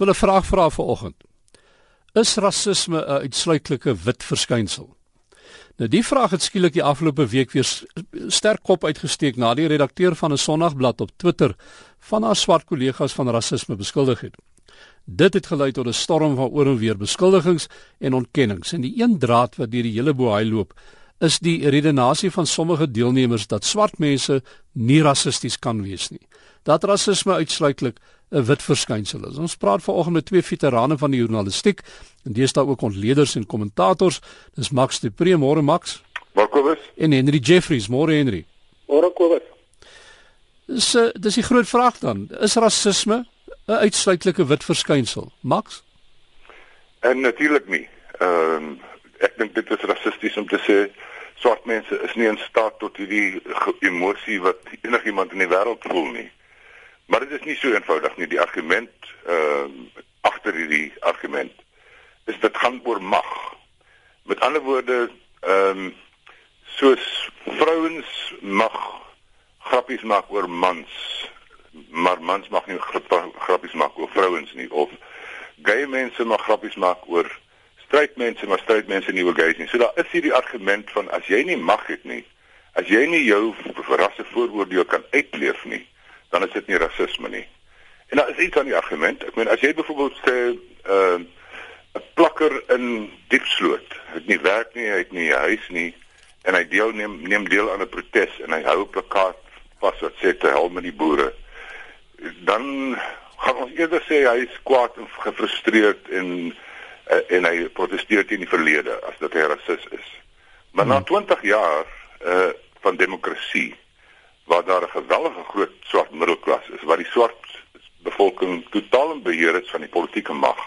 So 'n vraag vra vanoggend. Is rasisme 'n uitsluitlike wit verskynsel? Nou die vraag het skielik die afgelope week weer sterk kop uitgesteek na die redakteur van 'n Sondagblad op Twitter van haar swart kollegas van rasisme beskuldig het. Dit het gelei tot 'n storm van oor en weer beskuldigings en ontkennings en die een draad wat deur die hele boei loop is die redenasie van sommige deelnemers dat swart mense nie rassisties kan wees nie. Dat rasisme uitsluitlik 'n wit verskynsel is. Ons praat vanoggend met twee veterane van die journalistiek en daar ook ontleeders en kommentators. Dis Max de Pre, môre Max. Marcus en Henry Jeffries, môre Henry. Môre Kobus. Dis uh, dis die groot vraag dan. Is rasisme 'n uitsluitlike wit verskynsel? Max? En natuurlik nie. Ehm um, ek dink dit is rassisties om te sê swart mense is nie in staat tot hierdie emosie wat enigiemand in die wêreld voel nie. Maar dit is nie so eenvoudig nie. Die argument ehm uh, agter hierdie argument is dit gaan oor mag. Met ander woorde, ehm um, soos vrouens mag grappies maak oor mans, maar mans mag nie grappies maak oor vrouens nie of gay mense mag grappies maak oor straight mense, maar straight mense nie oor gays nie. So daar is hierdie argument van as jy nie mag het nie, as jy nie jou rasse vooroordeel kan uitleef nie, dan is dit nie rasisme nie. En daar is iets aan die argument. Ek meen as jy byvoorbeeld sê 'n uh, 'n plakker in Diepsloot, het nie werk nie, hy het nie 'n huis nie en hy deel neem deel aan 'n protes en hy hou 'n plakkaat vas wat sê te help met die boere. Dan gaan ons eerder sê hy is kwaad en gefrustreerd en uh, en hy protesteer teen die verlede as dat hy rasis is. Maar hmm. na 20 jaar uh, van demokrasie waar daar 'n geweldige groot swart middelklas is, waar die swart bevolking totaal in beheer is van die politieke mag.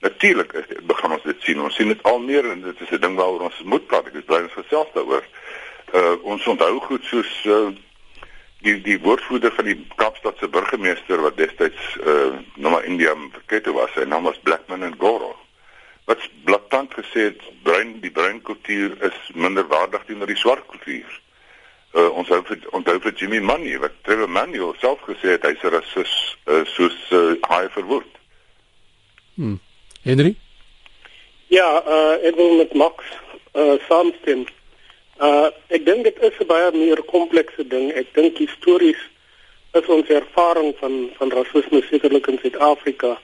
Natuurlik is dit begin ons dit sien. Ons sien dit al meer en dit is 'n ding waaroor ons moet praat. Ek is bly ons gesels daaroor. Uh ons onthou goed soos uh die die woordvoerder van die Kaapstadse burgemeester wat destyds uh Noma India verkeerd was, sy naam was Blackman and Goro. Wat blaatant gesê het, bruin die bruin kultuur is minder waardig teenoor die swart kultuur uh, ons hou vir onthou vir Jimmy Money wat Trevor Manuel self gesê het hy's 'n rasis uh, soos uh, hy verwoord. Hm. Henry? Ja, uh, ek wil met Max uh, saamstem. Uh, ek dink dit is 'n baie meer komplekse ding. Ek dink histories is ons ervaring van van rasisme sekerlik in Suid-Afrika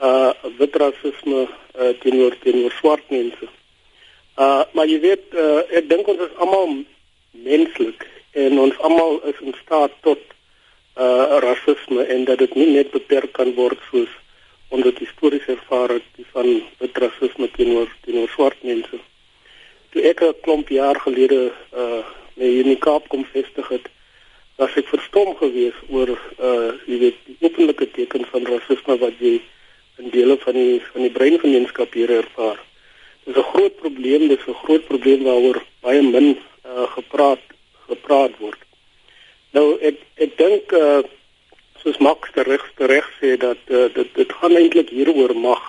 uh wit rasisme uh, teenoor teenoor swart mense. Uh maar jy weet uh, ek dink ons is almal menslik en ons almal is in staat tot uh rasisme en dat dit nie net beperk kan word soos onder die historiese ervaring van wit rasisme teenoor teenoor swart mense. Toe ek 'n klomp jaar gelede uh in die Kaap kom vestig het, was ek verstom geweest oor uh jy weet die openlike teken van rasisme wat jy in dele van die van die breingemeenskap hier ervaar. Dit is 'n groot probleem, dit is 'n groot probleem waaroor baie min uh, gepraat gepraat word. Nou ek ek dink uh, soos Max reg reg sê dat uh, dit dit gaan eintlik hieroor mag.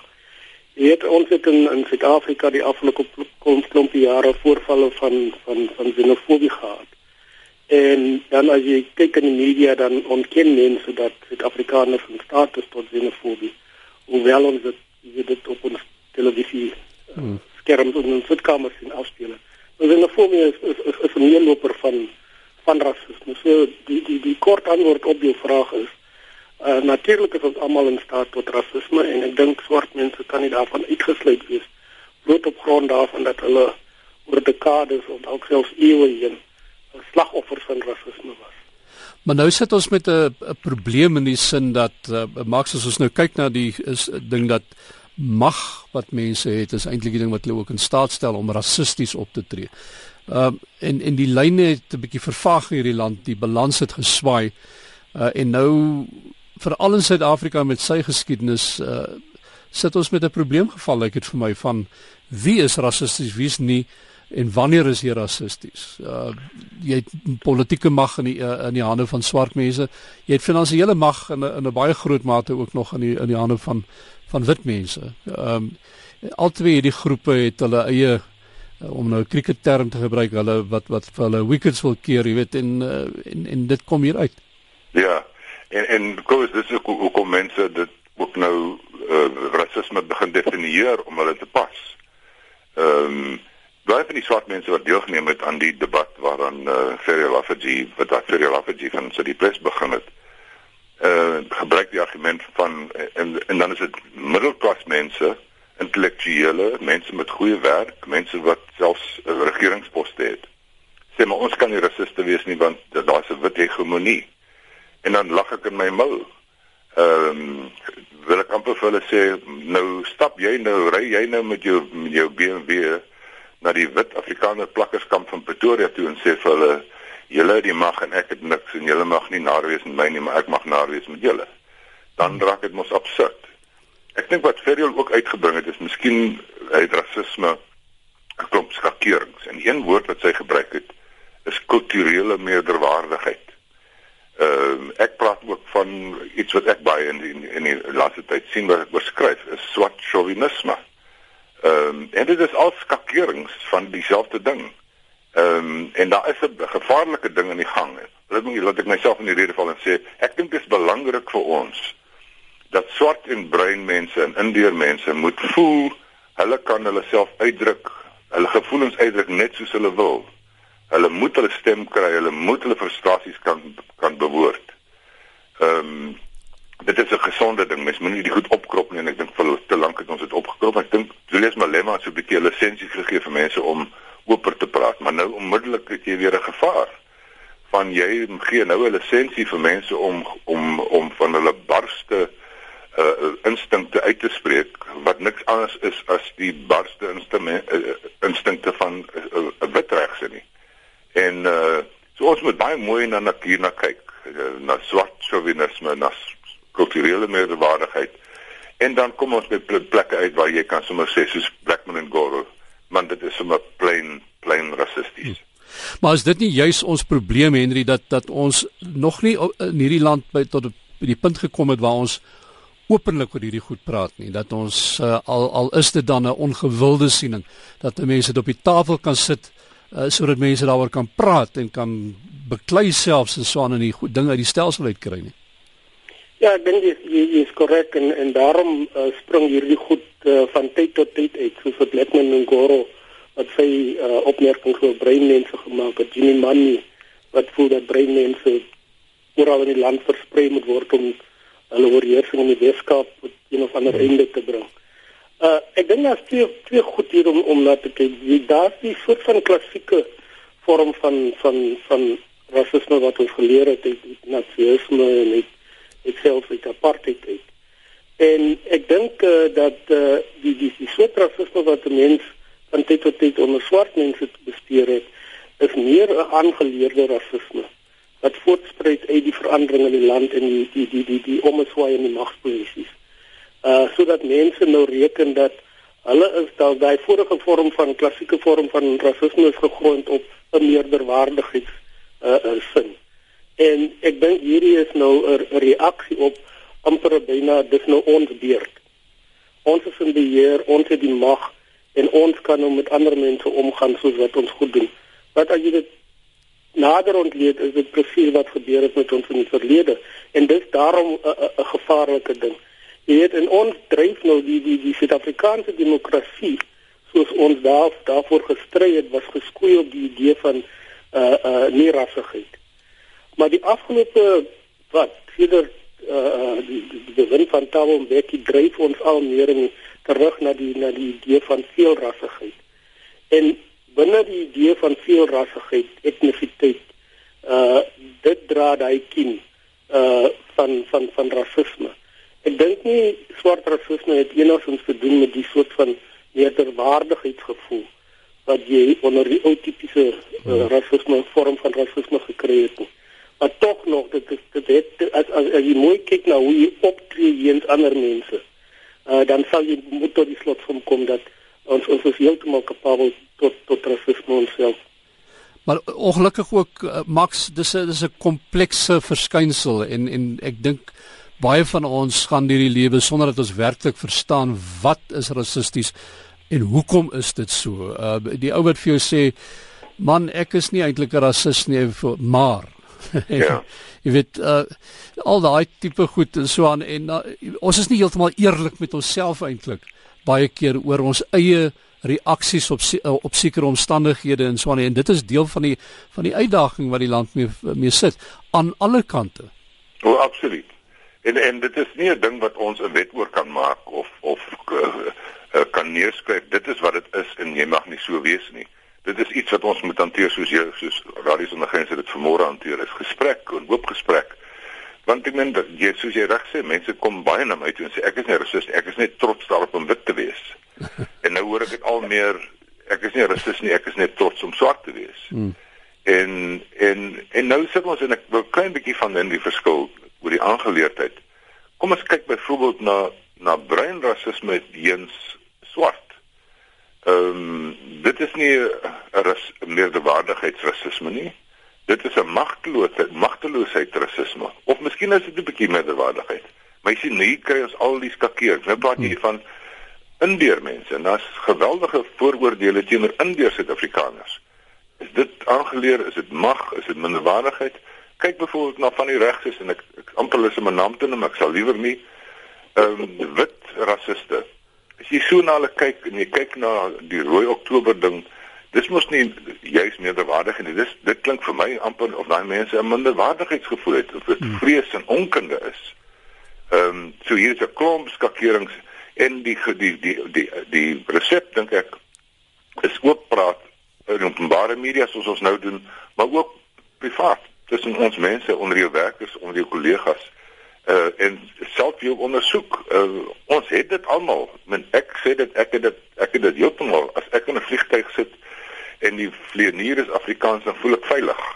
Jy weet ons het in in Suid-Afrika die afgelope klomp jare voorvalle van van van xenofobie gehad. En dan as jy kyk in die media dan ontken mense dat Suid-Afrikaners in staat is tot xenofobie. Hoewel ons dit jy dit op ons televisie hmm. skerms en in sitkamers sien afspeel. Xenofobie is is, is, is 'n meeloper van van rasisme. So die die die kort antwoord op jou vraag is uh natuurlik is ons almal in staat tot rasisme en ek dink swart mense kan nie daarvan uitgesluit wees bloot op grond daarvan dat hulle oor dekades of dalk selfs eeue heen slagoffers van rasisme was. Maar nou sit ons met 'n probleem in die sin dat uh, Max as ons nou kyk na die is ding dat mag wat mense het is eintlik die ding wat hulle ook in staat stel om rassisties op te tree. Ehm uh, en en die lyne het 'n bietjie vervaag in hierdie land, die balans het geswaai. Uh en nou veral in Suid-Afrika met sy geskiedenis uh sit ons met 'n probleem geval, like dit vir my van wie is rassisties, wie is nie en wanneer is jy rassisties? Uh jy het politieke mag in die uh, in die hande van swart mense. Jy het finansiële mag in in 'n baie groot mate ook nog in die in die hande van van wit mense. Ehm um, albei hierdie groepe het hulle eie uh, om nou 'n cricket term te gebruik, hulle wat wat vir hulle wickets wil keer, jy weet en uh, en en dit kom hier uit. Ja. En en kos dis ook hoe kom mense dit ook nou uh, rasisme begin definieer om hulle te pas. Ehm um, baie van die swart mense wat deelgeneem het aan die debat waaraan uh, Ferry Lafferty wat daai Ferry Lafferty van City Press begin het, uh gebruik die argument van en en dan is dit middelklas mense, intellektuele, mense met goeie werk, mense wat selfs 'n uh, regeringsposte het. Sê maar ons kan nie rasiste wees nie want daar's 'n wit hegemonie. En dan lag ek in my mou. Ehm um, wil ek amper vir hulle sê nou stap jy nou ry jy nou met jou met jou BMW na die wit Afrikaner plakkerskamp van Pretoria toe en sê vir hulle julle het die mag en ek het niks en julle mag nie nawees met my nie maar ek mag nawees met julle. Dan raak dit mos absurd. Ek dink wat Ferriel ook uitgebring het is miskien uit rasisme 'n klomp skakerings en een woord wat sy gebruik het is kulturele meerderwaardigheid. Ehm uh, ek praat ook van iets wat ek baie in die, in die laaste tyd sien wat ek beskryf is swart chauvinisme. Ehm um, en dit is al skakerings van dieselfde ding. Ehm um, en daar is 'n gevaarlike ding in die gang. Laat my laat ek myself in die rede val en sê ek dink dit is belangrik vir ons dat swart en bruin mense en indeer mense moet voel hulle kan hulle self uitdruk, hulle gevoelens uitdruk net soos hulle wil. Hulle moet hulle stem kry, hulle moet hulle frustrasies kan kan bewoord. Ehm um, dit is 'n gesonde ding. Mens moenie die goed opkrop nie en ek dink vir te lank het ons dit opgekrop. Ek dink Julius Malema het so 'n bietjie lisensie gegee vir mense om oper te praat, maar nou onmiddellik het jy weer 'n gevaar van jy gee nou 'n lisensie vir mense om om om van hulle barste uh instinkte uit te spreek wat niks anders is as die barste instrumente uh, instinkte van 'n uh, uh, witregse nie. En uh so ons moet baie mooi na na kyk, uh, na swart chauvinisme, na kulturele meerderwaardigheid. En dan kom ons by plekke uit waar jy kan sommer sê soos Blackman en Gore, man dit is sommer plain plain rassisties. Hmm. Maar is dit nie juis ons probleem Henry dat dat ons nog nie in hierdie land by tot by die punt gekom het waar ons openlik oor hierdie goed praat nie dat ons uh, al al is dit dan 'n ongewilde siening dat mense dit op die tafel kan sit uh, sodat mense daaroor kan praat en kan beklei selfs en so aan en die goed ding uit die stelsel uit kry nie. Ja, ek dink jy, jy is korrek en en daarom uh, spring hierdie goed uh, van tyd tot tyd uit soos wat Letman en Goro wat sy uh, opmerkings oor breinmense gemaak het. Jimmy Manny wat voel dat breinmense oral in die land versprei moet word om hulle oorheersing in die Weskaap op 'n of ander einde te bring. Uh ek dink daar's twee twee goed hier om om na te kyk. Jy daar's die soort van klassieke vorm van van van rasisme wat ons geleer het uit nasionalisme en uit ek self uit apartheid uit. En ek dink uh, dat uh, die die die soort rasisme wat mense van tyd tot tyd onder swart mense bestuur het, is meer 'n aangeleerde rasisme wat voortspruit uit die veranderinge in die land en die die die die, die omswaai in die magsposisies uh sodat mense nou reken dat hulle is dalk daai vorige vorm van klassieke vorm van rasisme is gegrond op 'n meerderwaardigheids uh, uh sin. En ek dink hierdie is nou 'n reaksie op amper byna dis nou ons beurt. Ons is in beheer, ons het die mag en ons kan nou met ander mense omgaan soos wat ons goed doen. Wat as jy dit nader ontleed is dit presies wat gebeur het met ons in die verlede en dis daarom 'n gevaarlike ding. Jy weet en ons dryf nou die die die Suid-Afrikaanse demokrasie soos ons daar daarvoor gestry het was geskoei op die idee van uh uh nie rassigheid. Maar die afgelope wat verder uh die die bewind van Thabo Mbeki dryf ons al meer in terug na die na die idee van veelrassigheid. En binne die idee van veelrassigheid, etnisiteit, uh dit dra daai kin uh van van van rasisme. Ek dink nie swart rasisme het enigsins te doen met die soort van meerderwaardigheidsgevoel wat jy onder die ou tipiese uh, rasisme vorm van rasisme gekry het. Nie. Maar tog nog dit is dit het as, as, as jy mooi kyk na hoe jy optree teenoor ander mense, uh, dan sal jy moet tot die slot kom dat ons ons is heeltemal kapabel tot tot rasisme onsself. Maar ongelukkig ook uh, Max, dis 'n dis 'n komplekse verskynsel en en ek dink baie van ons gaan deur die lewe sonder dat ons werklik verstaan wat is rassisties en hoekom is dit so. Uh die ou wat vir jou sê man ek is nie eintlik 'n rassis nie maar Ja. jy weet uh, al daai tipe goed en so aan en uh, ons is nie heeltemal eerlik met onsself eintlik baie keer oor ons eie reaksies op uh, op sekere omstandighede en so aan en dit is deel van die van die uitdaging wat die land mee mee sit aan alle kante. O, oh, absoluut. En en dit is nie 'n ding wat ons 'n wet oor kan maak of of uh, uh, kan neerskryf. Dit is wat dit is en jy mag nie so wees nie. Dit is iets wat ons moet hanteer soos jy soos Radio Sonder Grense dit vanmôre hanteer. Is gesprek, 'n oop gesprek. Want ek meen dat jy soos jy reg sê, mense kom baie na my toe en sê ek is nie rasis, ek is net trots daarop om wit te wees. en nou hoor ek dit al meer ek is nie rasis nie, ek is net trots om swart te wees. Hmm. En en en nou sit ons in 'n klein bietjie van in die verskil oor die aangeleerdheid. Kom ons kyk byvoorbeeld na na bruin rasisme teens swart. Ehm um, dit is nie 'n ras meerderwaardigheidsrasisme nie. Dit is 'n magteloosheid, magteloosheid rasisme. Of miskien is dit 'n bietjie meerderwaardigheid. Maar jy sien, hier kry ons al die skakeers. Nou praat jy van indeermense en daar's geweldige vooroordeele teenoor indeer Suid-Afrikaners. Is dit aangeleer? Is dit mag? Is dit minderwaardigheid? kyk byvoorbeeld na van die regtes en ek, ek amper om 'n naam te noem, ek sal liewer nie ehm um, wit rassiste. As jy so na hulle kyk en jy kyk na die rooi oktober ding, dis mos nie juis meerderwaardig nie. Dis dit klink vir my amper of daai mense 'n minderwaardigheidsgevoel het of dit hmm. vrees en onkunde is. Ehm um, so hier is 'n klomp skakerings en die die die die die resep dink ek is ook praat in openbare media soos ons nou doen, maar ook privaat tussen ons mense onder jou werkers onder jou kollegas uh en self jou ondersoek uh, ons het dit almal. Men ek sê dit ek het dit ek het dit heeltemal as ek in 'n vliegtuig sit en die vlieënier is Afrikaans dan voel ek veilig.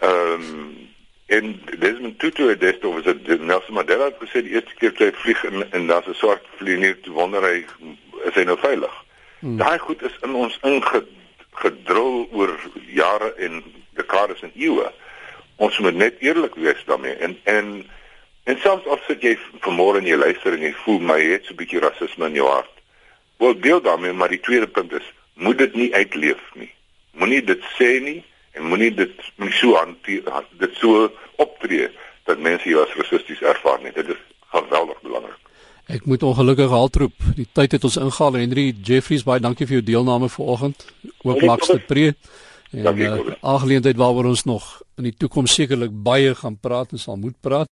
Ehm um, en dis men Tutu het dit oor dit Nelson Mandela het gesê die eerste keer toe hy vlieg en en daar's 'n swart vlieënier te wonder hy is hy nou veilig? Hmm. daai goed is in ons ingedrul oor jare en dekades en eeue. Ons moet net eerlik wees daarmee. En en en al sit jy vanmôre en jy luister en jy voel my het so 'n bietjie rasisme in jou hart. Wel deel daarmee, maar die tweede punt is moet dit nie uitleef nie. Moenie dit sê nie en moenie dit moenie so hanteer dit so optree dat mense jou as rassisties ervaar nie. Dit is geweldig belangrik. Ek moet ongelukkig haltroep. Die tyd het ons ingehaal. Henry Jeffries, baie dankie vir jou deelname vanoggend. Ook Max de Pre. En 'n uh, aangeleentheid waaroor ons nog in die toekoms sekerlik baie gaan praat en sal moet praat.